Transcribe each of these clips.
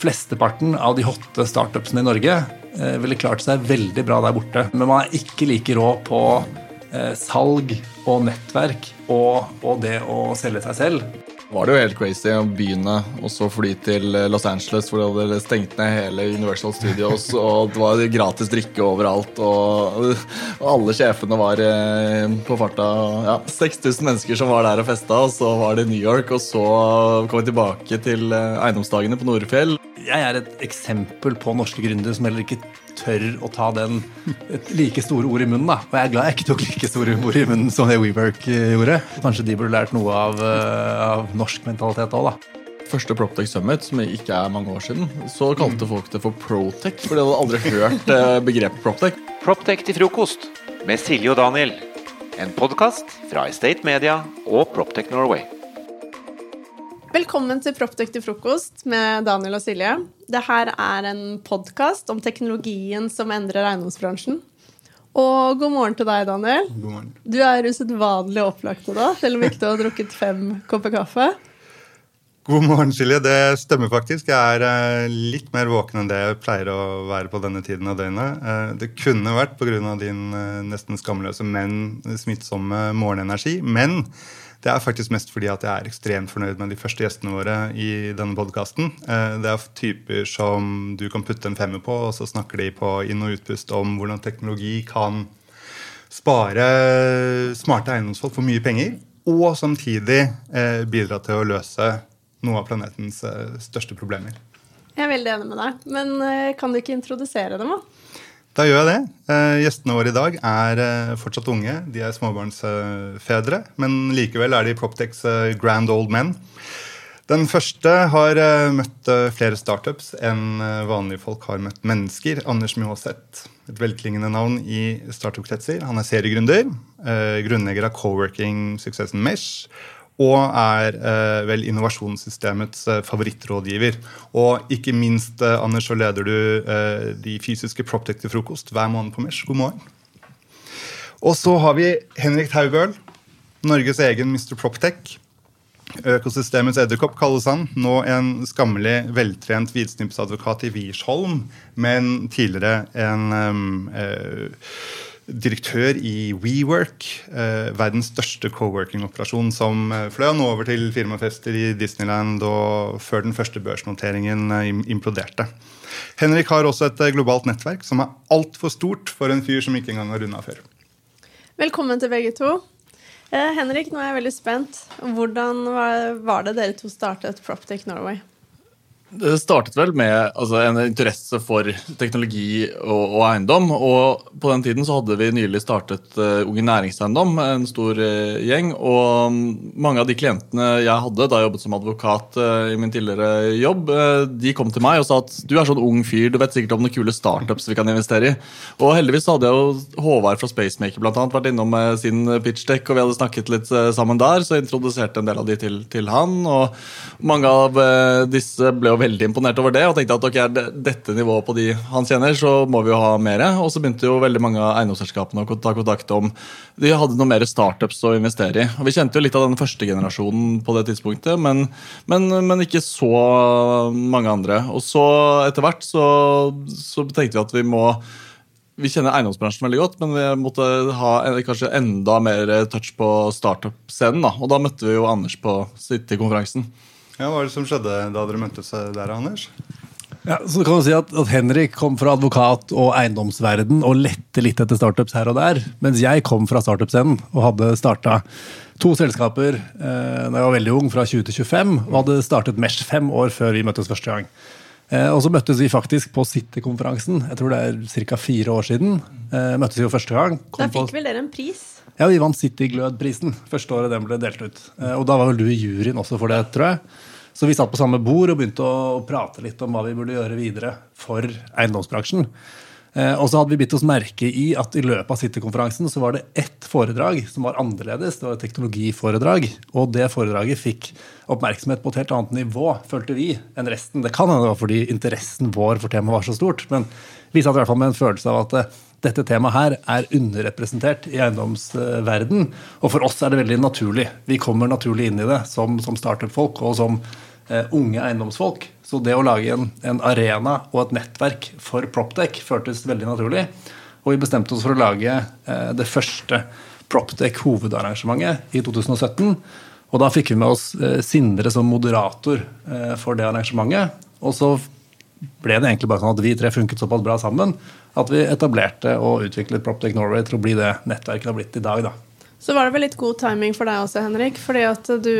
flesteparten av de hotte startupsene i Norge eh, ville klart seg veldig bra der borte. Men man er ikke like rå på eh, salg og nettverk og, og det å selge seg selv var det jo helt crazy å begynne og så fly til Los Angeles, hvor de hadde stengt ned hele Universal Studios, og det var gratis drikke overalt, og, og alle sjefene var eh, på farta. Ja, 6000 mennesker som var der og festa, og så var det New York, og så kom vi tilbake til eh, eiendomsdagene på Nordfjell. Jeg er et eksempel på norske gründere som heller ikke tør å ta den et like store ord i munnen. da. Og jeg er glad jeg ikke tok like store ord i munnen som det WeWork eh, gjorde. Kanskje de burde lært noe av, eh, av norsk mentalitet òg, da. Første Proptech Summit, som ikke er mange år siden, så kalte folk det for Protech. For de hadde aldri hørt eh, begrepet Proptech. Proptech til frokost med Silje og Daniel. En podkast fra Estate Media og Proptech Norway. Velkommen til Proptech til frokost med Daniel og Silje. Dette er en podkast om teknologien som endrer eiendomsbransjen. Og god morgen til deg, Daniel. God morgen. Du er usedvanlig opplagt i dag, selv om ikke du har drukket fem kopper kaffe. God morgen, Silje. Det stemmer faktisk. Jeg er eh, litt mer våken enn det jeg pleier å være på denne tiden av døgnet. Eh, det kunne vært pga. din eh, nesten skamløse, men smittsomme morgenenergi. Men det er faktisk mest fordi at jeg er ekstremt fornøyd med de første gjestene våre i denne podkasten. Eh, det er typer som du kan putte en femmer på, og så snakker de på inn- og utpust om hvordan teknologi kan spare smarte eiendomsfolk for mye penger, og samtidig eh, bidra til å løse noe av planetens eh, største problemer. Jeg er veldig enig med deg, men kan du ikke introdusere dem? da? Da gjør jeg det. Eh, gjestene våre i dag er eh, fortsatt unge. De er småbarnsfedre, men likevel er de Proptex eh, grand old men. Den første har møtt flere startups enn vanlige folk har møtt mennesker. Anders Mjåseth, et velklingende navn i startup-kretser. Han er seriegründer, grunnlegger av co-working-suksessen Mesh og er eh, vel innovasjonssystemets eh, favorittrådgiver. Og ikke minst, eh, Anders, så leder du eh, de fysiske Proptech til frokost hver måned på Mesh. God morgen. Og så har vi Henrik Taubøl, Norges egen Mr. Proptech. Økosystemets edderkopp kalles han. Nå en skammelig veltrent hvitsnippsadvokat i Wiersholm, men tidligere en um, direktør i WeWork, eh, verdens største co-working-operasjon, som eh, fløy han over til firmafester i Disneyland og før den første børsnoteringen eh, imploderte. Henrik har også et globalt nettverk som er altfor stort for en fyr som ikke engang har runda før. Velkommen til begge to. Henrik, nå er jeg veldig spent. Hvordan var det dere to startet Proptech Norway? Det startet vel med altså, en interesse for teknologi og, og, eiendom. Og på den tiden så hadde vi nylig startet uh, Unge Næringseiendom, en stor uh, gjeng. Og um, mange av de klientene jeg hadde da jeg jobbet som advokat uh, i min tidligere jobb, de kom til meg og sa at du er sånn ung fyr, du vet sikkert om noen kule startups vi kan investere i. Og heldigvis hadde jeg jo Håvard fra Spacemaker blant annet, vært innom med sin pitchdeck, og vi hadde snakket litt sammen der, så jeg introduserte en del av de til, til han. Og mange av disse ble jo veldig imponert over det og tenkte at ok, er dette nivået på de han kjenner, så må vi jo ha mer. Og så begynte jo veldig mange av eiendomsselskapene å ta kontakt om de hadde noe mer startups å investere i. Og Vi kjente jo litt av den første generasjonen på det tidspunktet, men, men, men ikke så mange andre. Og så etter hvert så, så tenkte vi at vi må vi kjenner eiendomsbransjen veldig godt, men vi måtte ha kanskje enda mer touch på startup-scenen. Da. Og da møtte vi jo Anders på City-konferansen. Ja, Hva var det som skjedde da dere møttes der, Anders? Ja, så kan du si at, at, Henrik kom fra advokat- og eiendomsverden og lette litt etter startups her og der. Mens jeg kom fra startup-scenen og hadde starta to selskaper eh, da jeg var veldig ung, fra 20 til 25. Og hadde startet Mesh fem år før vi møttes første gang. Eh, og så møttes vi faktisk på City-konferansen. Jeg tror det er ca. fire år siden. Eh, møttes vi jo første gang. da fikk vel dere en pris? Ja, vi vant City Glød-prisen første året den ble delt ut. Eh, og da var vel du i juryen også for det, tror jeg. Så vi satt på samme bord og begynte å prate litt om hva vi burde gjøre videre for eiendomsbransjen. Eh, og så hadde vi bitt oss merke i at i løpet av City-konferansen så var det ett foredrag som var annerledes. Det var et teknologiforedrag. Og det foredraget fikk oppmerksomhet på et helt annet nivå, følte vi, enn resten. Det kan hende det var fordi interessen vår for temaet var så stort, men vi satt i hvert fall med en følelse av at eh, dette temaet her er underrepresentert i eiendomsverden. Og for oss er det veldig naturlig. Vi kommer naturlig inn i det som, som startup-folk og som eh, unge eiendomsfolk. Så det å lage en, en arena og et nettverk for Proptech føltes veldig naturlig. Og vi bestemte oss for å lage eh, det første Proptech hovedarrangementet i 2017. Og da fikk vi med oss eh, Sindre som moderator eh, for det arrangementet. Og så ble det egentlig bare sånn at vi tre funket såpass bra sammen at vi etablerte og utviklet Proptech Norway til å bli det nettverket det har blitt i dag. da. Så var det vel litt god timing for deg også, Henrik. Fordi at du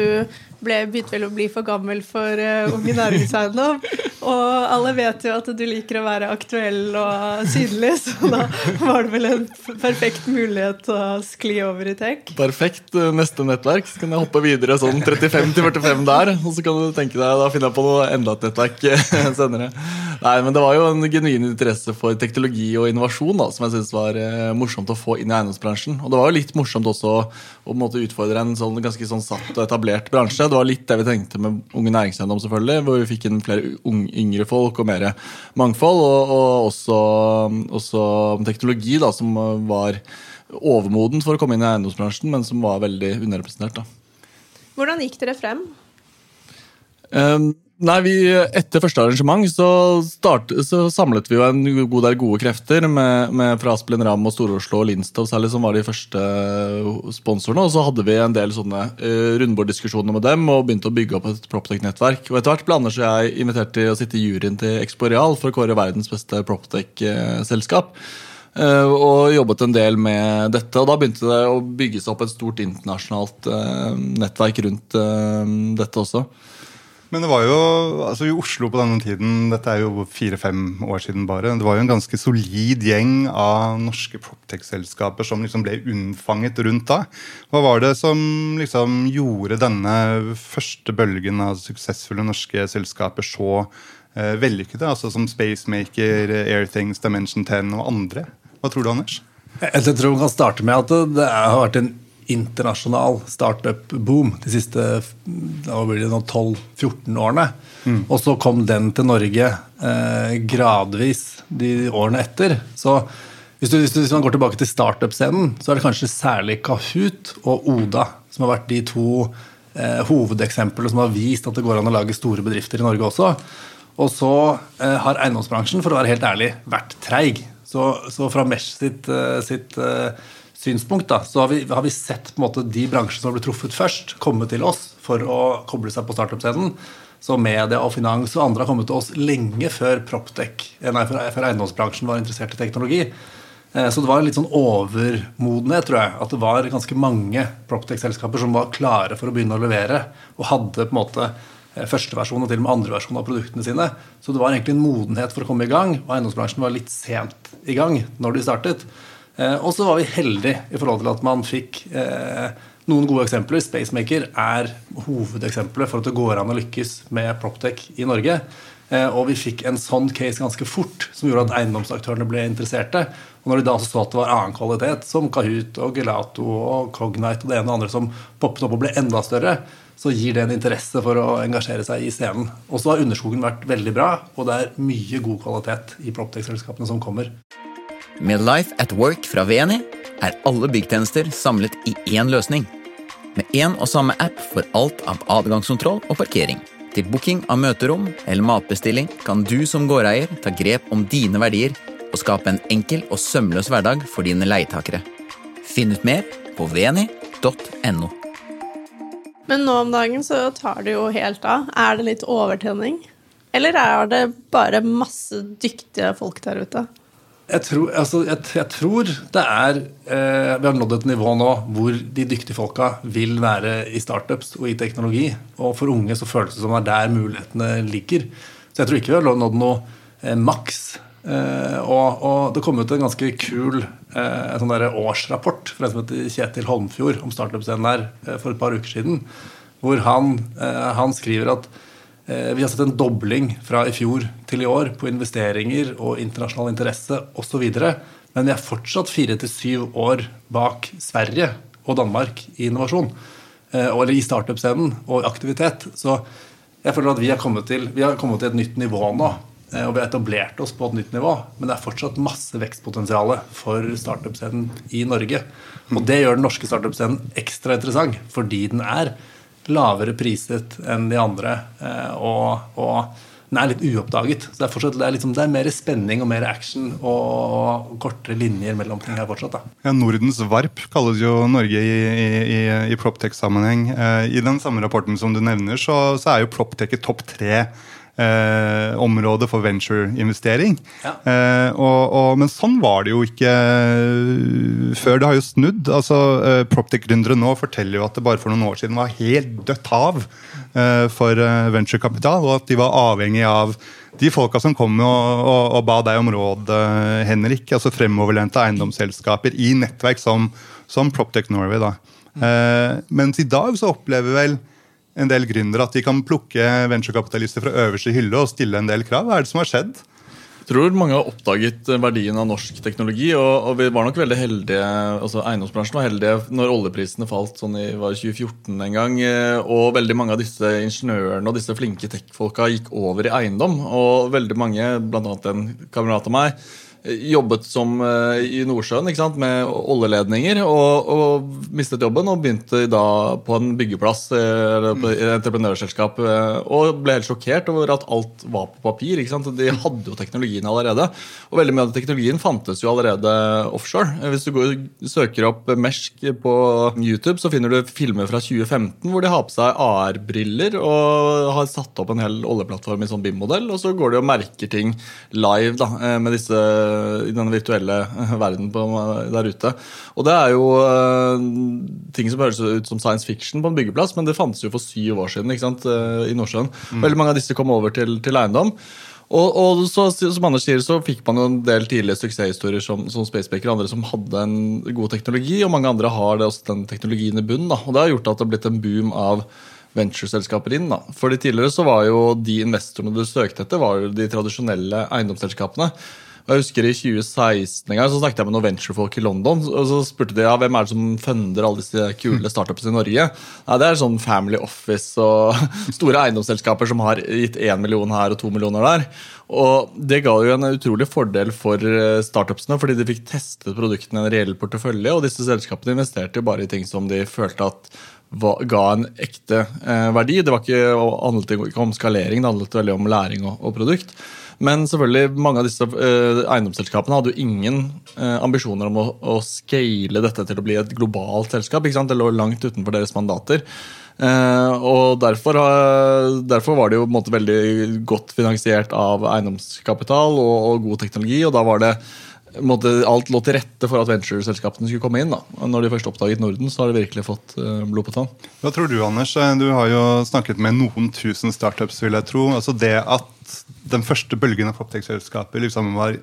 ble, begynte vel å bli for gammel for uh, Unge næringseiendom. Og alle vet jo at du liker å være aktuell og synlig, så da var det vel en perfekt mulighet å skli over i tech. Perfekt. Eh, neste nettverk. Så kan jeg hoppe videre sånn 35 til 45 der. Og så kan du tenke deg, da finner jeg på noe enda et nettverk senere. Nei, men det var jo en genuin interesse for teknologi og innovasjon da, som jeg synes var eh, morsomt å få inn i eiendomsbransjen. Og det var jo litt morsomt også å på en måte, utfordre en sånn, ganske sånn satt og etablert bransje. Det var litt det vi tenkte med Unge næringseiendom, selvfølgelig, hvor vi fikk inn flere unge yngre folk og mer mangfold. Og, og også, også, teknologi da, som var overmoden for å komme inn i eiendomsbransjen, men som var veldig underrepresentert. Da. Hvordan gikk dere frem? Um, Nei, vi, Etter første arrangement så, start, så, samlet vi jo en god del gode krefter med, med fra Asplin Ram og Stor-Oslo og Lindstov særlig, som var de første sponsorene. Og så hadde vi en del sånne uh, rundborddiskusjoner med dem og begynte å bygge opp et Proptech-nettverk. Og etter hvert ble Anders og jeg invitert til å sitte i juryen til Expo Real for å kåre verdens beste Proptech-selskap. Uh, og jobbet en del med dette. Og da begynte det å bygge seg opp et stort internasjonalt uh, nettverk rundt dette også. Men det var jo, altså i Oslo på denne tiden, dette er jo fire-fem år siden bare, det var jo en ganske solid gjeng av norske proptech-selskaper som liksom ble unnfanget rundt da. Hva var det som liksom gjorde denne første bølgen av suksessfulle norske selskaper så eh, vellykkede? Altså som Spacemaker, Airthings, Dimension 10 og andre. Hva tror du, Anders? Jeg tror vi kan starte med at det har vært en internasjonal startup-boom de siste 12-14 årene. Mm. Og så kom den til Norge eh, gradvis de årene etter. Så hvis, du, hvis, du, hvis man går tilbake til startup-scenen, så er det kanskje særlig Kahoot og Oda som har vært de to eh, hovedeksemplene som har vist at det går an å lage store bedrifter i Norge også. Og så eh, har eiendomsbransjen for å være helt ærlig, vært treig. Så, så fra Mesh sitt, eh, sitt eh, synspunkt, da, så har vi, har vi sett måte, de bransjene som har blitt truffet først, komme til oss for å koble seg på startup-scenen. Så media og finans og andre har kommet til oss lenge før Proptech, eh, nei, før eiendomsbransjen var interessert i teknologi. Eh, så det var en litt sånn overmodenhet, tror jeg. At det var ganske mange Proptech-selskaper som var klare for å begynne å levere. Og hadde på en måte førsteversjon første versjon og til og med andre versjon av produktene sine. Så det var egentlig en modenhet for å komme i gang, og eiendomsbransjen var litt sent i gang når de startet. Eh, og så var vi heldige i forhold til at man fikk eh, noen gode eksempler. Spacemaker er hovedeksempelet for at det går an å lykkes med Proptech i Norge. Eh, og vi fikk en sånn case ganske fort, som gjorde at eiendomsaktørene ble interesserte. Og når de da så at det var annen kvalitet, som Kahoot og Gelato og Cognite og det ene og andre som poppet opp og ble enda større, så gir det en interesse for å engasjere seg i scenen. Og så har underskogen vært veldig bra, og det er mye god kvalitet i Proptech-selskapene som kommer. Med Life at Work fra VNI er alle byggtjenester samlet i én løsning. Med én og samme app for alt av adgangskontroll og parkering. Til booking av møterom eller matbestilling kan du som gårdeier ta grep om dine verdier og skape en enkel og sømløs hverdag for dine leietakere. Finn ut mer på veni.no. Men nå om dagen så tar det jo helt av. Er det litt overtenning? Eller er det bare masse dyktige folk der ute? Jeg tror, altså, jeg, jeg tror, det er eh, Vi har nådd et nivå nå hvor de dyktige folka vil være i startups og i teknologi. Og for unge så føles det som det er der mulighetene ligger. Så jeg tror ikke vi har nådd noe eh, maks. Eh, og, og, det kom ut en ganske kul eh, sånn årsrapport fra en som heter Kjetil Holmfjord om startup-scenen der eh, for et par uker siden. Hvor han, eh, han skriver at vi har sett en dobling fra i fjor til i år på investeringer og internasjonal interesse osv. Men vi er fortsatt fire til syv år bak Sverige og Danmark i innovasjon. Eh, eller i startup-scenen og aktivitet. Så jeg føler at vi har kommet til, har kommet til et nytt nivå nå. Eh, og vi har etablert oss på et nytt nivå. Men det er fortsatt masse vekstpotensial for startup-scenen i Norge. Og det gjør den norske startup-scenen ekstra interessant fordi den er lavere priset enn de andre. Eh, og, og den er litt uoppdaget. Så det er, fortsatt, det er, liksom, det er mer spenning og mer action og kortere linjer mellom ting her fortsatt. da. Ja, Nordens varp kalles jo Norge i, i, i, i Proptech-sammenheng. Eh, I den samme rapporten som du nevner, så, så er jo Proptech i topp tre eh, område for ventureinvestering. Ja. Eh, og, og, men sånn var det jo ikke eh, før. Det har jo snudd. altså eh, Proptech-gründere nå forteller jo at det bare for noen år siden var helt dødt hav eh, for eh, venturekapital, og at de var avhengig av de folka som kom og, og, og ba deg om råd, eh, Henrik, altså fremoverlente eiendomsselskaper i nettverk som, som Proptech Norway. da. Eh, mens i dag så opplever vel en del gründere at de kan plukke venturekapitalister fra øverste hylle og stille en del krav. Hva er det som har skjedd? Jeg tror mange har oppdaget verdien av norsk teknologi. Og, og vi var nok veldig heldige, altså eiendomsbransjen var heldige når oljeprisene falt sånn i var 2014 en gang. eh, Og veldig mange av disse ingeniørene og disse flinke tech-folka gikk over i eiendom. Og veldig mange, bl.a. en kamerat av meg, jobbet som eh, i Nordsjøen med oljeledninger og, og mistet jobben og begynte da på en byggeplass eh, eller på et entreprenørselskap eh, og ble helt sjokkert over at alt var på papir. De hadde jo teknologien allerede. Og veldig mye av teknologien fantes jo allerede offshore. Hvis du går, søker opp Mersk på YouTube, så finner du filmer fra 2015 hvor de har på seg AR-briller og har satt opp en hel oljeplattform i sånn BIM-modell, og så går de og merker ting live da, med disse, i denne virtuelle eh, verden på, der ute. Og det er jo eh, ting som høres ut som science fiction på en byggeplass, men det fantes jo for syv år siden eh, i Nordsjøen. Veldig mange av disse kom over til, til eiendom. Og, og så, som Anders sier, så fikk man jo en del tidlige suksesshistorier som, som Spacebaker og andre som hadde en god teknologi, og mange andre har det også den teknologien i bunnen. Da. Og det har gjort at det har blitt en boom av ventureselskaper inn. da. Fordi Tidligere så var jo de investorene du søkte etter, var jo de tradisjonelle eiendomsselskapene. Jeg husker I 2016 en gang, så snakket jeg med noen venturefolk i London. og Så spurte de ja, hvem er det som funder alle disse kule startups i Norge. Ja, Det er sånn Family Office og store eiendomsselskaper som har gitt 1 million her og to millioner der. Og Det ga jo en utrolig fordel for eh, startupsene, fordi de fikk testet produktene i en reell portefølje. Og disse selskapene investerte jo bare i ting som de følte at ga en ekte eh, verdi. Det var ikke, handlet ikke om skalering, det handlet veldig om læring og produkt. Men selvfølgelig, mange av disse eh, eiendomsselskapene hadde jo ingen eh, ambisjoner om å, å scale dette til å bli et globalt selskap. ikke sant? Det lå langt utenfor deres mandater. Eh, og derfor, derfor var det jo på en måte veldig godt finansiert av eiendomskapital og, og god teknologi. Og da var det måte, alt lå til rette for at ventureselskapene skulle komme inn. da. Når de først oppdaget Norden, så har de virkelig fått eh, blod på tann. Hva tror du, Anders? Du har jo snakket med noen tusen startups, vil jeg tro. Altså det at den første bølgen av Proptech-selskaper liksom var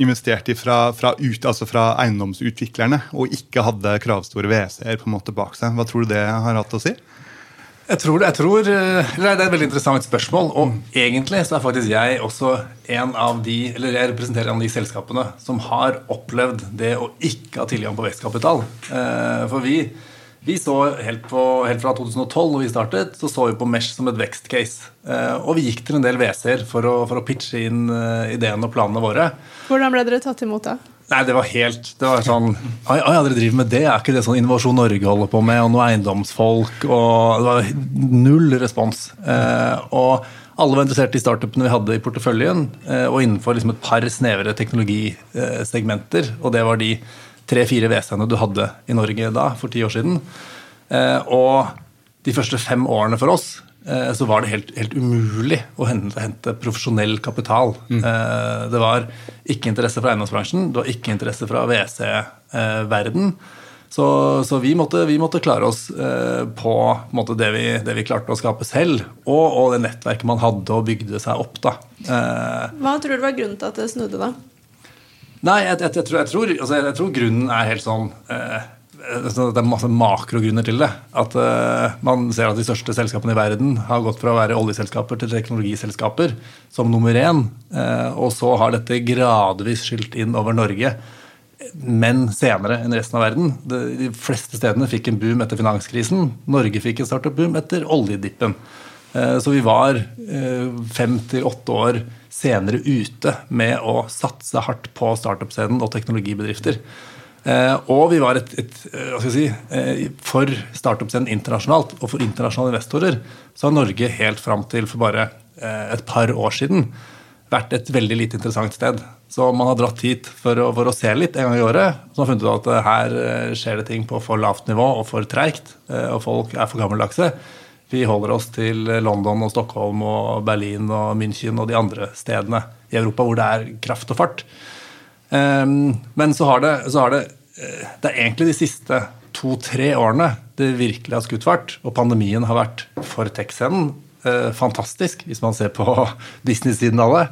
investert i fra, fra, ut, altså fra eiendomsutviklerne og ikke hadde kravstore WC-er på en måte bak seg. Hva tror du det har hatt å si? Jeg tror, jeg tror, eh, Det er et veldig interessant spørsmål. Og egentlig så er faktisk jeg også en av de eller jeg representerer en av de selskapene som har opplevd det å ikke ha tilgang på vekstkapital. Eh, For vi, vi så helt, på, helt fra 2012, når vi startet, så så vi på Mesh som et vekstcase. Eh, Og vi gikk til en del WC-er for, for å pitche inn ideene og planene våre. Hvordan ble dere tatt imot da? Nei, det var helt Det var sånn oi, ja, dere driver med det? Er ikke det sånn Innovasjon Norge holder på med? Og noe eiendomsfolk? Og det var null respons. Eh, og alle var interessert i startupene vi hadde i porteføljen, eh, og innenfor liksom et par snevre teknologisegmenter. Og det var de tre-fire WC-ene du hadde i Norge da, for ti år siden. Eh, og de første fem årene for oss så var det helt, helt umulig å hente, hente profesjonell kapital. Mm. Det var ikke interesse fra eiendomsbransjen, det var ikke interesse fra WC-verden. Så, så vi, måtte, vi måtte klare oss eh, på, på måte, det, vi, det vi klarte å skape selv, og, og det nettverket man hadde og bygde seg opp. da. Eh, Hva tror du var grunnen til at det snudde, da? Nei, jeg, jeg, jeg, tror, jeg, tror, altså, jeg tror grunnen er helt sånn eh, Det er masse makrogrunner til det. At uh, Man ser at de største selskapene i verden har gått fra å være oljeselskaper til teknologiselskaper som nummer én. Uh, og så har dette gradvis skylt inn over Norge. Men senere enn resten av verden. De, de fleste stedene fikk en boom etter finanskrisen. Norge fikk en startup-boom etter oljedippen. Uh, Så vi var fem til åtte år senere ute med å satse hardt på startup-scenen og teknologibedrifter. Eh, Og vi var et, et eh, hva skal jeg si, eh, For startup-scenen internasjonalt og for internasjonale investorer så har Norge helt fram til for bare et par år siden vært et veldig lite interessant sted. Så man har dratt hit for å, for å se litt en gang i året. Så man har funnet ut at her skjer det ting på for lavt nivå og for treigt. Og folk er for gammeldagse. Vi holder oss til London og Stockholm og Berlin og München og de andre stedene i Europa hvor det er kraft og fart. Ehm, Men så har det, så har det eh, Det er egentlig de siste to-tre årene det virkelig har skutt fart. Og pandemien har vært for tech-scenen eh, fantastisk, hvis man ser på Disney-siden av det.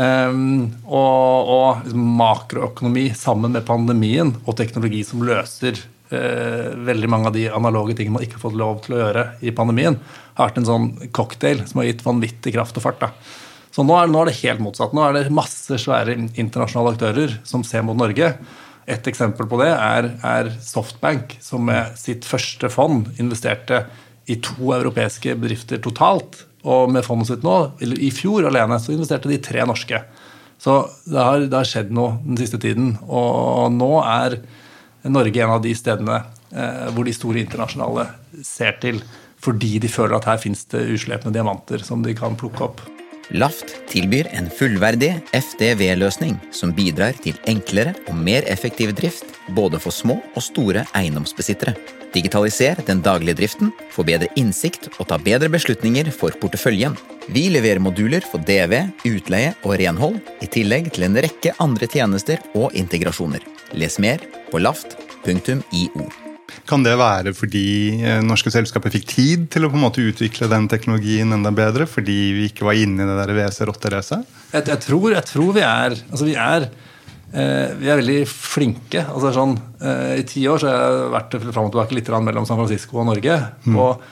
Ehm, og, og makroøkonomi sammen med pandemien og teknologi som løser eh, veldig mange av de analoge tingene man ikke har fått lov til å gjøre i pandemien, har vært en sånn cocktail som har gitt vanvittig kraft og fart. da. Så nå er, nå er det helt motsatt. Nå er det masse svære internasjonale aktører som ser mot Norge. Et eksempel på det er, er Softbank, som med sitt første fond investerte i to europeiske bedrifter totalt. Og med fondet sitt nå, eller i fjor alene, så investerte de tre norske. Så det har, det har skjedd noe den siste tiden. Og nå er Norge en av de stedene eh, hvor de store internasjonale ser til fordi de føler at her fins det uslepne diamanter som de kan plukke opp. Laft tilbyr en fullverdig FDV-løsning som bidrar til enklere og mer effektiv drift både for små og store eiendomsbesittere. Digitaliser den daglige driften, få bedre innsikt og ta bedre beslutninger for porteføljen. Vi leverer moduler for DV, utleie og renhold, i tillegg til en rekke andre tjenester og integrasjoner. Les mer på laft.io. Kan det være fordi eh, norske selskaper fikk tid til å på en måte utvikle den teknologien enda bedre? Fordi vi ikke var inne i det der WC-rotteracet? Jeg, jeg, tror, jeg tror vi er Altså, vi er eh, vi er veldig flinke. altså sånn, eh, I ti år så har jeg vært fram og tilbake litt mellom San Francisco og Norge. Og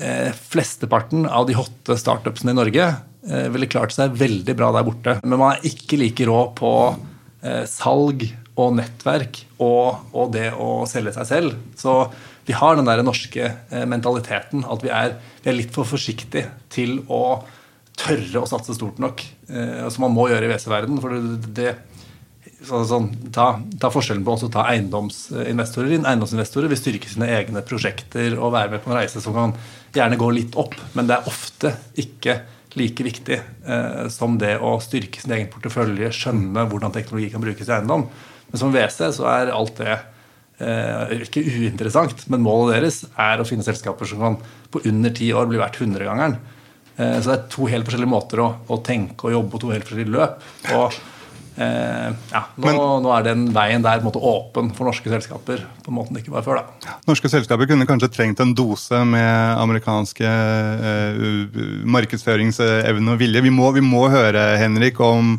eh, flesteparten av de hotte startupsene i Norge eh, ville klart seg veldig bra der borte. Men man er ikke like rå på eh, salg og nettverk og, og, det å selge seg selv. Så vi har den der norske eh, mentaliteten at vi er, vi er litt for forsiktige til å tørre å satse stort nok. Eh, som man må gjøre i WC-verden. For det, så, sånn, ta, ta, forskjellen på å ta eiendomsinvestorer inn. Eiendomsinvestorer vil styrke sine egne prosjekter og være med på en reise som kan gjerne gå litt opp, men det er ofte ikke like viktig eh, som det å styrke sin egen portefølje, skjønne hvordan teknologi kan brukes i eiendom. Men som WC så er alt det eh, ikke uinteressant, men målet deres er å finne selskaper som kan på under ti år bli verdt hundregangeren. Eh, så det er to helt forskjellige måter å, å, tenke og jobbe på, to helt forskjellige løp. Og eh, ja, nå, men, nå, er den veien der måte, åpen for norske selskaper på en måte ikke var før. da. Norske selskaper kunne kanskje trengt en dose med amerikanske eh, markedsføringsevne og vilje. Vi må, vi må høre, Henrik, om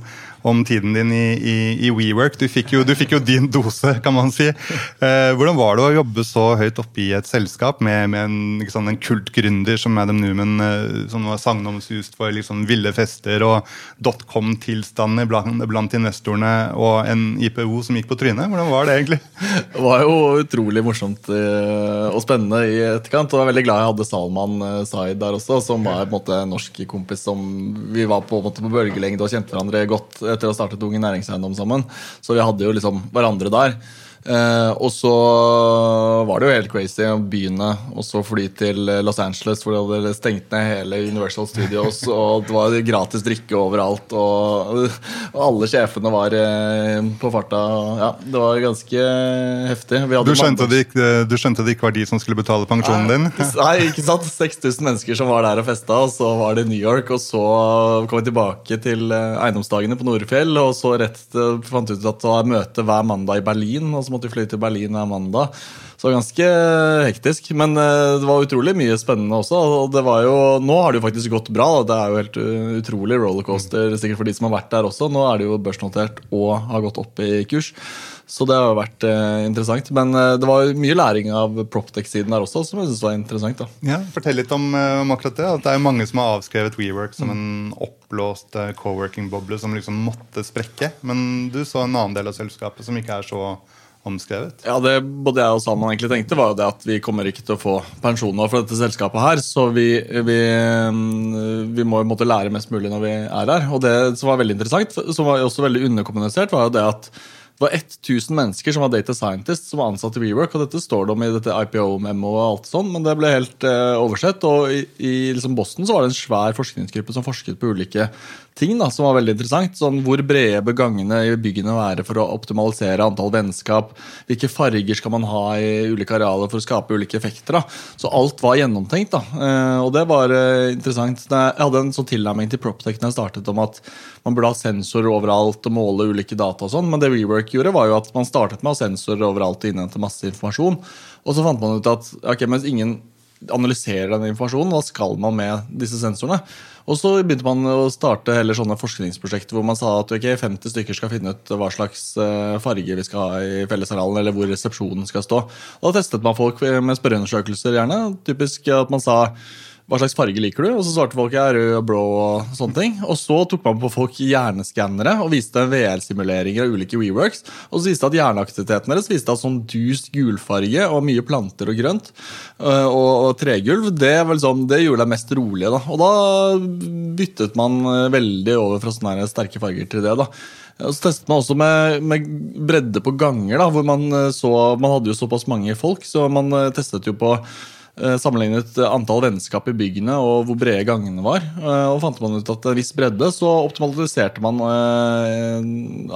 om tiden din i, i, i WeWork. Du fikk, jo, du fikk, jo, din dose, kan man si. Eh, hvordan var det å jobbe så høyt oppe i et selskap med, med en, liksom, en kult gründer som Madam Newman, eh, som var sagnomsust for liksom, ville fester og dotcom-tilstander blant, blant, investorene, og en IPO som gikk på trynet? Hvordan var det egentlig? Det var jo utrolig morsomt eh, og spennende i etterkant. og Jeg er veldig glad jeg hadde Salman eh, Zaid der også, som var en, måte, norsk kompis som vi var på, på bølgelengde og kjente hverandre godt etter å ha startet Unge Næringseiendom sammen. Så vi hadde jo liksom hverandre der. Eh, og så var det jo helt crazy å begynne og så fly til Los Angeles, hvor de hadde stengt ned hele Universal Studios, og det var gratis drikke overalt, og, og alle sjefene var eh, på farta. Ja, det var ganske heftig. Du skjønte, det ikke, du skjønte, det ikke, var de som skulle betale pensjonen din? Nei, ikke sant? 6000 mennesker som var der og festa, og så var det New York, og så kom vi tilbake til eh, eiendomsdagene på Nordfjell, og så rett fant ut at det var møte hver mandag i Berlin. og så måtte vi fly til Berlin hver mandag. Så det var ganske hektisk. Men eh, det var utrolig mye spennende også. og det var jo, Nå har det jo faktisk gått bra. Det er jo helt utrolig rollercoaster sikkert for de som har vært der også. Nå er det jo børsnotert og har gått opp i kurs. Så det har jo vært eh, interessant. Men eh, det var mye læring av Proptech-siden der også, som jeg synes var interessant. da. Ja, Fortell litt om, eh, om, akkurat det. At det er mange som har avskrevet WeWork som en oppblåst eh, co-working-boble som liksom måtte sprekke. Men du så en annen del av selskapet som ikke er så omskrevet? Ja, det både jeg og Salman egentlig tenkte, var jo det at vi kommer ikke til å få pensjon nå for dette selskapet her. Så vi, vi, mm, vi må måtte lære mest mulig når vi er her. Og det som var veldig interessant, som var også veldig underkommunisert, var jo det at Det var 1000 mennesker som var data scientists som var ansatt i WeWork. og Dette står det om i dette IPO-memo, og alt sånn, men det ble helt eh, oversett. og I, i liksom Boston så var det en svær forskningsgruppe som forsket på ulike ting da, som var veldig interessant. Sånn, Hvor brede bør gangene i byggene være for å optimalisere antall vennskap? Hvilke farger skal man ha i ulike arealer for å skape ulike effekter? da. Så alt var gjennomtenkt. da, eh, Og det var eh, interessant. Jeg hadde en sånn tilnærming til Proptech da jeg startet om at man burde ha sensorer overalt og måle ulike data. og sånn, Men det WeWork gjorde, var jo at man startet med å ha sensorer overalt og innhente masse informasjon. Og så fant man ut at ok, mens ingen analyserer den informasjonen, hva skal man med disse sensorene? Og så begynte man å starte heller sånne forskningsprosjekter hvor man sa at okay, 50 stykker skal finne ut hva slags eh, farge vi skal ha i fellesarealen, eller hvor resepsjonen skal stå. Da testet man folk med spørreundersøkelser, gjerne. Typisk at man sa hva slags farge liker du? Og så svarte folk ja, rød og blå. Og sånne ting. Og så tok man på folk hjerneskannere og viste VR-simuleringer av ulike WeWorks. Og så viste at hjerneaktiviteten deres viste at sånn dus gulfarge og mye planter og grønt øh, og, og tregulv, det, liksom, det, gjorde deg mest rolig. Da. Og da byttet man øh, veldig over fra sånne sterke farger til det. da. Så testet man også med, med bredde på ganger, da, hvor man øh, så Man hadde jo såpass mange folk, så man testet jo på sammenlignet antall vennskap i byggene og hvor brede gangene var. Eh, og fant man ut at en viss bredde, så optimaliserte man eh,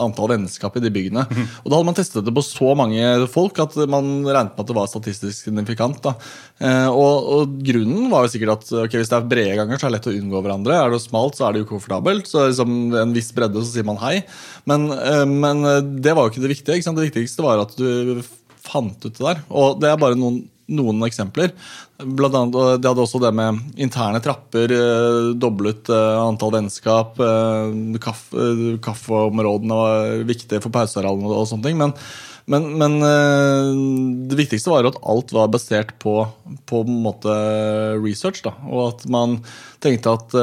antall vennskap i de byggene. Mhm. Og da hadde man testet det på så mange folk at man regnet med at det var statistisk signifikant. Og, og, grunnen var jo sikkert at okay, hvis det er brede ganger, så er det lett å unngå hverandre. Er det smalt, så er det ukomfortabelt. Så liksom, en viss bredde, så sier man hei. Men, men det var jo ikke det viktige. Ikke det viktigste var at du fant ut det der. Og det er bare noen noen eksempler. Blant annet, De hadde også det med interne trapper, eh, doblet eh, antall vennskap. Eh, kaffe, kaffeområdene var viktige for pausearealene og sånne ting. Men, men, men, det viktigste var at alt var basert på, på research. Da, og at man tenkte at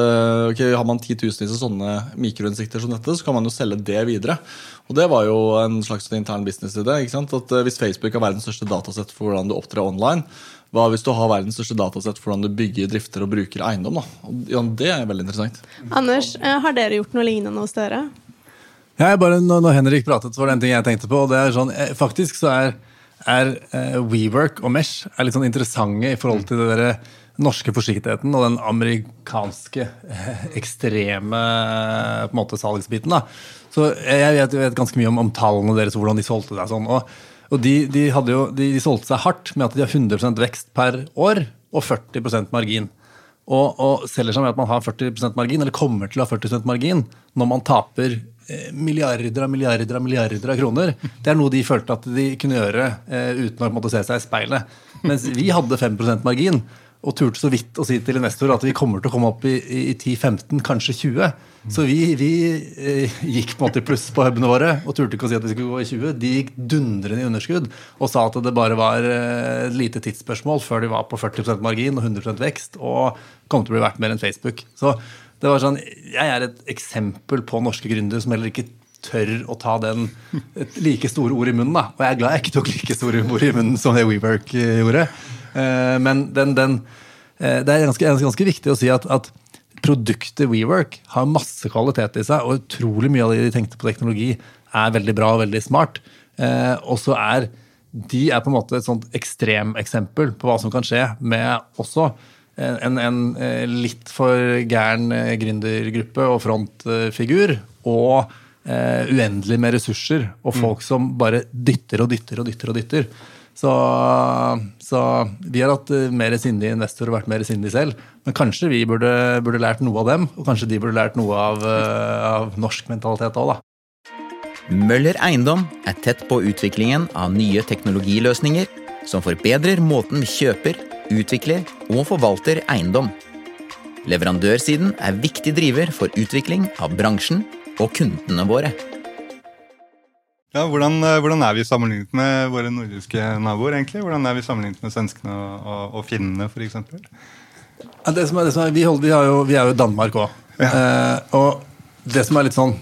okay, har man titusenvis av sånne mikroinnsikter som dette, så kan man jo selge det videre. Og det var jo en slags intern businessidé. At Hvis Facebook har verdens største datasett for hvordan du opptrer online, hva hvis du har verdens største datasett for hvordan du bygger, drifter og bruker eiendom? da? Ja, det er veldig interessant. Anders, eh, har dere gjort noe lignende hos dere? Ja, bare når Henrik pratet, så var det en ting jeg tenkte på. og det er sånn, eh, Faktisk så er, er WeWork og Mesh er litt sånn interessante i forhold til det der norske forsiktigheten og den amerikanske ekstreme på en måte salgsbiten. da. Så jeg vet, jeg vet ganske mye om, om, tallene deres og hvordan de solgte seg. sånn, og og de, de, jo, de, de, solgte seg hardt med at de har 100% vekst per år og 40% margin. Og, og, selger seg med at man har 40% margin, eller kommer til å ha 40% margin når man taper eh, milliarder av milliarder av milliarder av kroner. Det er noe de følte at de kunne gjøre eh, uten å måtte se seg i speilet. Mens vi hadde 5% margin og turte så vidt å si til investor at vi kommer til å komme opp i, i 10-15, kanskje 20. Så vi, vi eh, gikk på en måte i pluss på hubene våre og turte ikke å si at vi skulle gå i 20. De gikk dundrende i underskudd og sa at det bare var eh, et lite tidsspørsmål før de var på 40% margin og 100% vekst og kom til å bli verdt mer enn Facebook. Så det var sånn, Jeg er et eksempel på norske gründere som heller ikke tør å ta den like store ord i munnen. da. Og jeg er glad jeg ikke tok like store ord i munnen som det WeWork eh, gjorde. Eh, men den, den, eh, det er ganske, ganske, viktig å si at, at produktet WeWork har masse kvalitet i seg, og utrolig mye av det de tenkte på teknologi, er veldig bra og veldig smart. Eh, og så er de er på en måte et sånt ekstremeksempel på hva som kan skje med også en, en litt for gæren gründergruppe og frontfigur. Og uendelig med ressurser og folk mm. som bare dytter og dytter og dytter. og dytter. Så, så, vi har hatt eh, mer sindige investorer og vært mer sindige selv. Men kanskje vi burde, burde, lært noe av dem, og kanskje de burde lært noe av, eh, av norsk mentalitet òg, da. Møller Eiendom er tett på utviklingen av nye teknologiløsninger som forbedrer måten vi kjøper, utvikler og forvalter eiendom. Leverandørsiden er viktig driver for utvikling av bransjen og kundene våre. Ja, hvordan, eh, hvordan, er vi sammenlignet med våre nordiske naboer? egentlig? Hvordan er vi sammenlignet med svenskene og, og, og finnene f.eks.? Ja, det som er, det som er, vi, holder, vi, jo, vi, er jo Danmark òg. Ja. Eh, og det som er litt sånn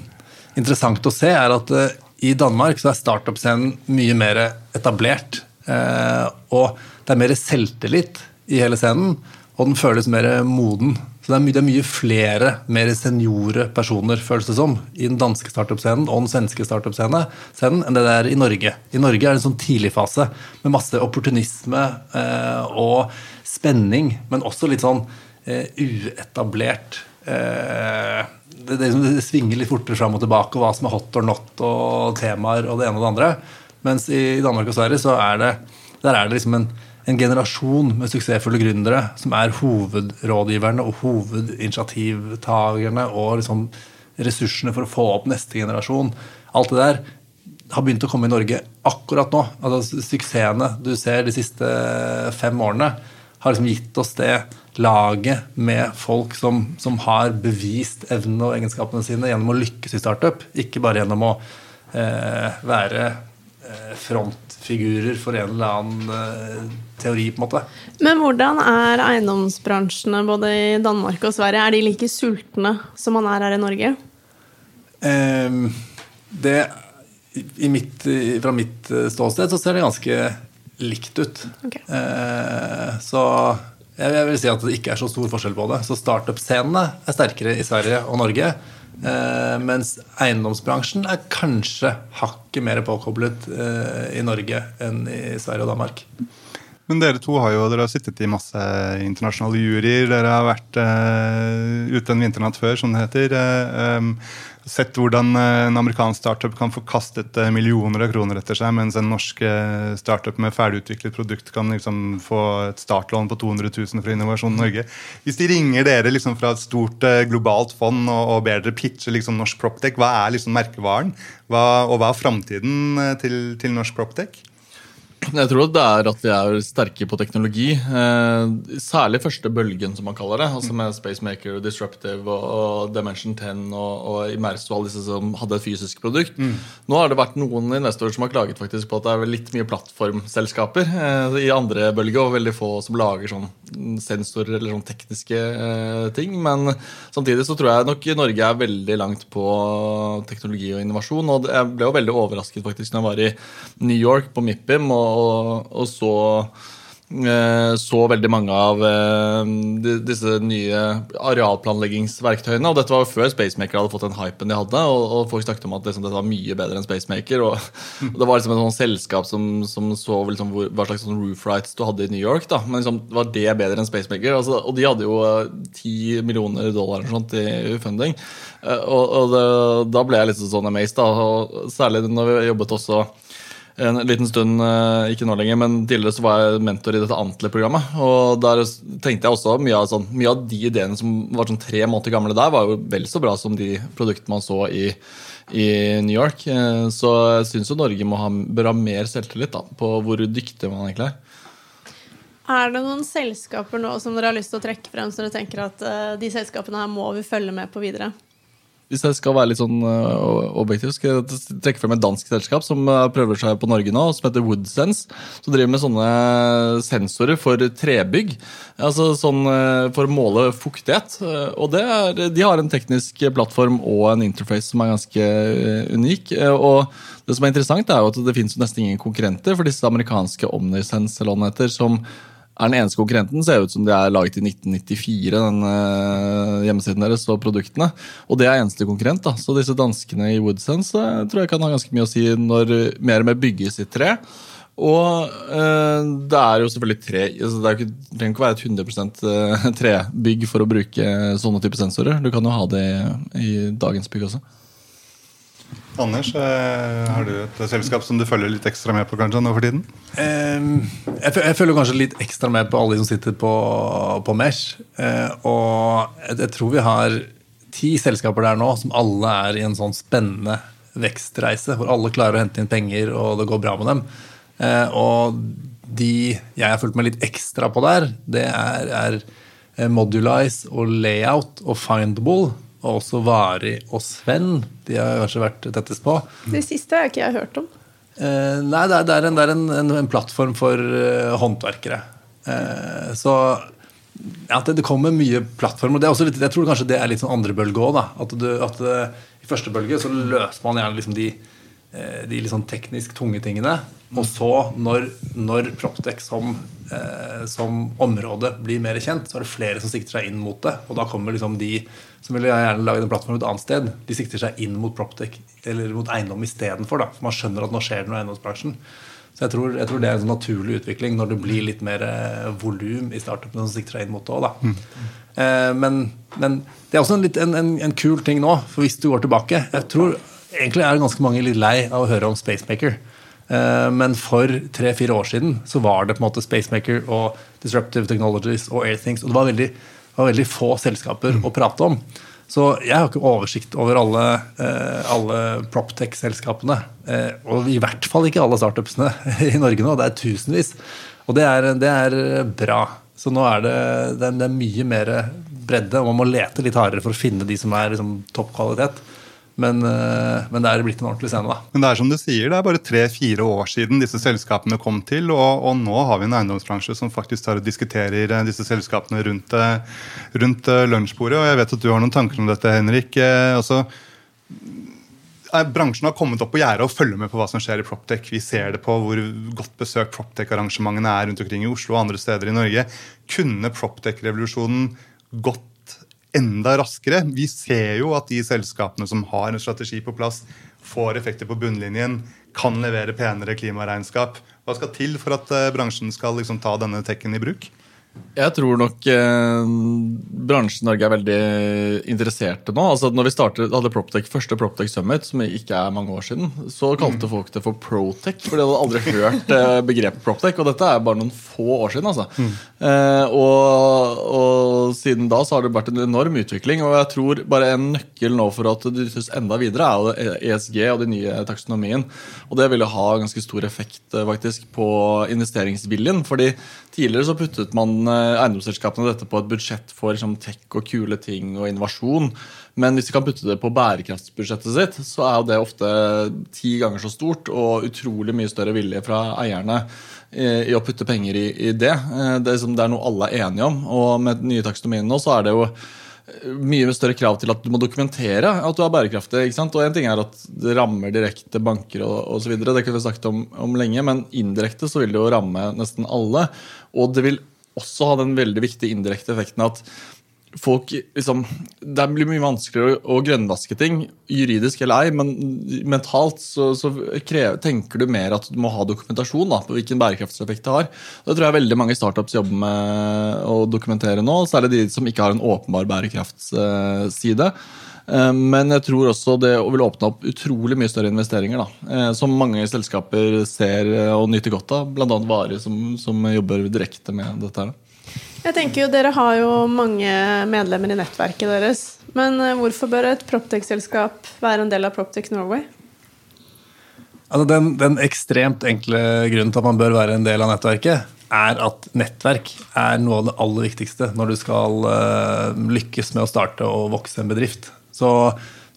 interessant å se, er at eh, i Danmark så er startup-scenen mye mer etablert. Eh, og det er mer selvtillit i hele scenen, og den føles mer moden. Så det er, mye, det er mye flere, mer seniore personer, føles det som, i den danske startup-scenen og den svenske startup-scenen enn det det er i Norge. I Norge er det en sånn tidligfase med masse opportunisme eh, og spenning, men også litt sånn eh, uetablert eh, det, det, det, svinger litt fortere fram og tilbake, og hva som er hot or not, og temaer og det ene og det andre. Mens i Danmark og Sverige så er det, der er det liksom en, en generasjon med suksessfulle gründere som er hovedrådgiverne og hovedinitiativtakerne og liksom ressursene for å få opp neste generasjon. Alt det der har begynt å komme i Norge akkurat nå. Altså Suksessene du ser de siste fem årene, har liksom gitt oss det laget med folk som, som har bevist evnene og egenskapene sine gjennom å lykkes i startup, ikke bare gjennom å eh, være frontfigurer for en eller annen eh, teori, på en måte. Men hvordan er eiendomsbransjene både i Danmark og Sverige? Er de like sultne som man er her i Norge? Det, i mitt, fra mitt eh, ståsted så ser det ganske likt ut. Okay. Eh, så jeg vil si at det ikke er så stor forskjell på det. Så startup-scenene er sterkere i Sverige og Norge. Eh, mens eiendomsbransjen er kanskje hakket mer påkoblet eh, i Norge enn i Sverige og Danmark. Men dere to har jo dere har sittet i masse internasjonale juryer. Dere har vært uh, ute en vinternatt før, som det heter. Uh, um, sett hvordan eh, en amerikansk startup kan få kastet eh, millioner av kroner etter seg, mens en norsk eh, startup med ferdigutviklet produkt kan liksom få et startlån på 200 000 fra Innovasjon Norge. Hvis de ringer dere liksom fra et stort globalt fond og, og ber dere pitche liksom norsk proptech, hva er liksom merkevaren? Hva, og hva er framtiden til, til norsk proptech? Jeg tror det er at vi er sterke på teknologi. Eh, særlig første bølgen, som man kaller det. altså Med Spacemaker, Disruptive og, Dimension 10 og, og Immerso, alle disse som hadde et fysisk produkt. Mm. Nå har det vært noen investorer som har klaget faktisk på at det er litt mye plattformselskaper eh, i andre bølge, og veldig få som lager sånn sensorer eller sånn tekniske eh, ting. Men samtidig så tror jeg nok Norge er veldig langt på teknologi og innovasjon. Og jeg ble jo veldig overrasket faktisk når jeg var i New York på MIPIM. og og, og så eh, så veldig mange av eh, disse nye arealplanleggingsverktøyene. og Dette var før Spacemaker hadde fått den hypen de hadde. og, og Folk snakket om at liksom, dette var mye bedre enn Spacemaker. og, og Det var liksom et sånn selskap som, som så liksom, hva slags sånn roof rights du hadde i New York. da, Men liksom, var det bedre enn Spacemaker? Altså, og de hadde jo eh, ti millioner dollar sånt, i funding. og, og det, Da ble jeg litt sånn amazed. da, og Særlig når vi jobbet også en liten stund, eh, ikke nå lenger, men tidligere så var jeg mentor i dette Antler-programmet. Og der tenkte jeg også mye av, sånn, mye av de ideene som var sånn tre måneder gamle der, var jo vel så bra som de produktene man så i, i New York. Eh, så jeg syns jo Norge må ha, bør ha mer selvtillit da, på hvor dyktig man egentlig er. Er det noen selskaper nå som dere har lyst til å trekke frem, så dere tenker at uh, de selskapene her må vi følge med på videre? Hvis jeg skal være litt sånn uh, objektiv, skal jeg trekke frem et dansk selskap som uh, prøver seg på Norge nå, som heter Woodsense. Som driver med sånne sensorer for trebygg. Altså sånn uh, for å måle fuktighet. Og er, de har en teknisk plattform og en interface som er ganske unik. Og det som er interessant, er jo at det finnes nesten ingen konkurrenter for disse amerikanske Omnisense eller hva som er den eneste konkurrenten. Ser ut som de er laget i 1994, den uh, hjemmesiden deres og produktene. Og det er eneste konkurrent. da. Så disse danskene i Woodsense uh, tror jeg kan ha ganske mye å si når mer og mer bygges i tre. Og uh, det er jo selvfølgelig tre altså Det, det trenger ikke være et 100 trebygg for å bruke sånne type sensorer. Du kan jo ha det i dagens bygg også. Anders, eh, har du et selskap som du følger litt ekstra med på kanskje nå for tiden? jeg, følger kanskje litt ekstra med på alle de som sitter på, på Mesh. Eh, og jeg, tror vi har ti selskaper der nå som alle er i en sånn spennende vekstreise. Hvor alle klarer å hente inn penger, og det går bra med dem. Eh, og de jeg har fulgt med litt ekstra på der, det er, er Modulize og Layout og Findable og også Vari og Sven. De har kanskje vært tettest på. Det siste har ikke jeg hørt om. Eh, nei, det er, det er, en, det er en, en, en, plattform for uh, håndverkere. Eh, så ja, det, det, kommer mye plattformer. Litt, jeg tror kanskje det er litt sånn andre bølge òg. At, du, at uh, i første bølge så løser man gjerne liksom de eh, de litt sånn teknisk tunge tingene. Og så, når, når Proptech som, eh, som område blir mer kjent, så er det flere som sikter seg inn mot det. Og da kommer liksom de som vil gjerne lage en plattform et annet sted, de sikter seg inn mot Proptech eller mot eiendom istedenfor. For man skjønner at nå skjer det noe i eiendomsbransjen. Så jeg tror, jeg tror, det er en sånn naturlig utvikling når det blir litt mer eh, volum i startupene som sikter seg inn mot det òg. Mm. Eh, men, men, det er også en, litt, en, en, en, kul ting nå, for hvis du går tilbake Jeg tror egentlig er ganske mange litt lei av å høre om Spacemaker. Eh, men for tre-fire år siden så var det på en måte Spacemaker og Disruptive Technologies og Airthings. Og det var veldig, var veldig få selskaper å prate om. Så jeg har ikke oversikt over alle, eh, alle Proptech-selskapene. Eh, og i hvert fall ikke alle startupsene i Norge nå. Det er tusenvis. Og det er, det er bra. Så nå er det, det er mye mer bredde, og man må lete litt hardere for å finne de som er liksom, topp kvalitet. Men, eh, men, det er blitt en ordentlig scene, da. Men det er som du sier, det er bare tre-fire år siden disse selskapene kom til. Og, og, nå har vi en eiendomsbransje som faktisk tar og diskuterer eh, disse selskapene rundt, eh, rundt lunsjbordet. Og jeg vet at du har noen tanker om dette, Henrik. Altså, bransjen har kommet opp på gjerdet og følger med på hva som skjer i Proptech. Vi ser det på hvor godt besøkt Proptech-arrangementene er rundt omkring i Oslo og andre steder i Norge. Kunne Proptech-revolusjonen gått enda raskere. Vi ser jo at de selskapene som har en strategi på plass, får effekter på bunnlinjen, kan levere penere klimaregnskap. Hva skal til for at eh, bransjen skal liksom ta denne tekken i bruk? Jeg tror nok eh, bransjen Norge er veldig interesserte nå. Altså når vi startet, hadde Proptech, første Proptech Summit, som ikke er mange år siden, så kalte mm. folk det for Protech. For de hadde aldri hørt eh, begrepet Proptech. Og dette er bare noen få år siden. altså. Mm. Eh, og, og, siden da så har det vært en enorm utvikling. Og jeg tror bare en nøkkel nå for at det dyttes enda videre, er ESG og den nye taksonomien. Og det ville ha ganske stor effekt eh, faktisk på investeringsviljen. fordi tidligere så puttet man Eh, eiendomsselskapene dette på et budsjett for liksom, tech og kule ting og innovasjon. Men hvis de kan putte det på bærekraftsbudsjettet sitt, så er jo det ofte ti ganger så stort og utrolig mye større vilje fra eierne i, å putte penger i, i det. Eh, det er, liksom, det er, noe alle er enige om. Og med den nye taksonomien nå, så er det jo mye større krav til at du må dokumentere at du er bærekraftig. ikke sant? Og en ting er at det rammer direkte banker og osv., det kunne vi snakket om, om lenge, men indirekte så vil det jo ramme nesten alle. Og det vil også ha den veldig viktige indirekte effekten at folk liksom, Det blir mye vanskeligere å grønnvaske ting, juridisk eller ei, men mentalt så, så krever, tenker du mer at du må ha dokumentasjon da, på hvilken bærekraftseffekt det har. Det tror jeg veldig mange startups jobber med å dokumentere nå, særlig de som ikke har en åpenbar bærekraftsside. Eh, men jeg tror også det vil åpne opp utrolig mye større investeringer. Da, eh, som mange selskaper ser og nyter godt av, bl.a. Varer som, som jobber direkte med dette. her. Jeg tenker jo, Dere har jo mange medlemmer i nettverket deres. Men eh, hvorfor bør et Proptech-selskap være en del av Proptech Norway? Altså den, den, ekstremt enkle grunnen til at man bør være en del av nettverket, er at nettverk er noe av det aller viktigste når du skal uh, lykkes med å starte og vokse en bedrift. Så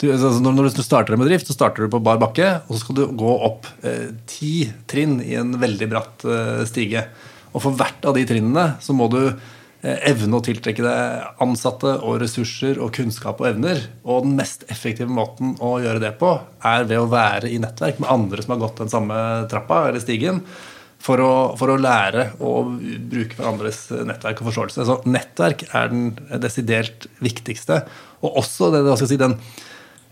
du, altså Når du starter en bedrift, så starter du på bar bakke, og så skal du gå opp eh, ti trinn i en veldig bratt eh, stige. Og for hvert av de trinnene så må du eh, evne å tiltrekke deg ansatte og ressurser og kunnskap og evner. Og den mest effektive måten å gjøre det på, er ved å være i nettverk med andre som har gått den samme trappa eller stigen. For å, for å lære å bruke hverandres nettverk og forståelse. Så nettverk er den desidert viktigste. Og også det, hva skal jeg si, den,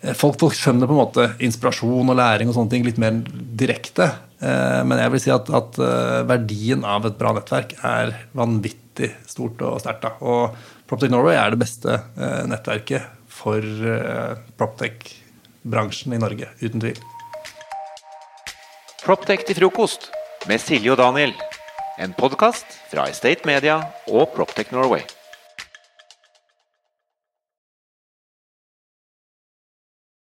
eh, folk, folk skjønner på en måte inspirasjon og læring og sånne ting litt mer direkte. Eh, men jeg vil si at, at, eh, verdien av et bra nettverk er vanvittig stort og sterkt. Og Proptech Norway er det beste nettverket for proptech-bransjen i Norge, uten tvil. Proptech til frokost med Silje og Daniel. En podkast fra Estate Media og Proptech Norway.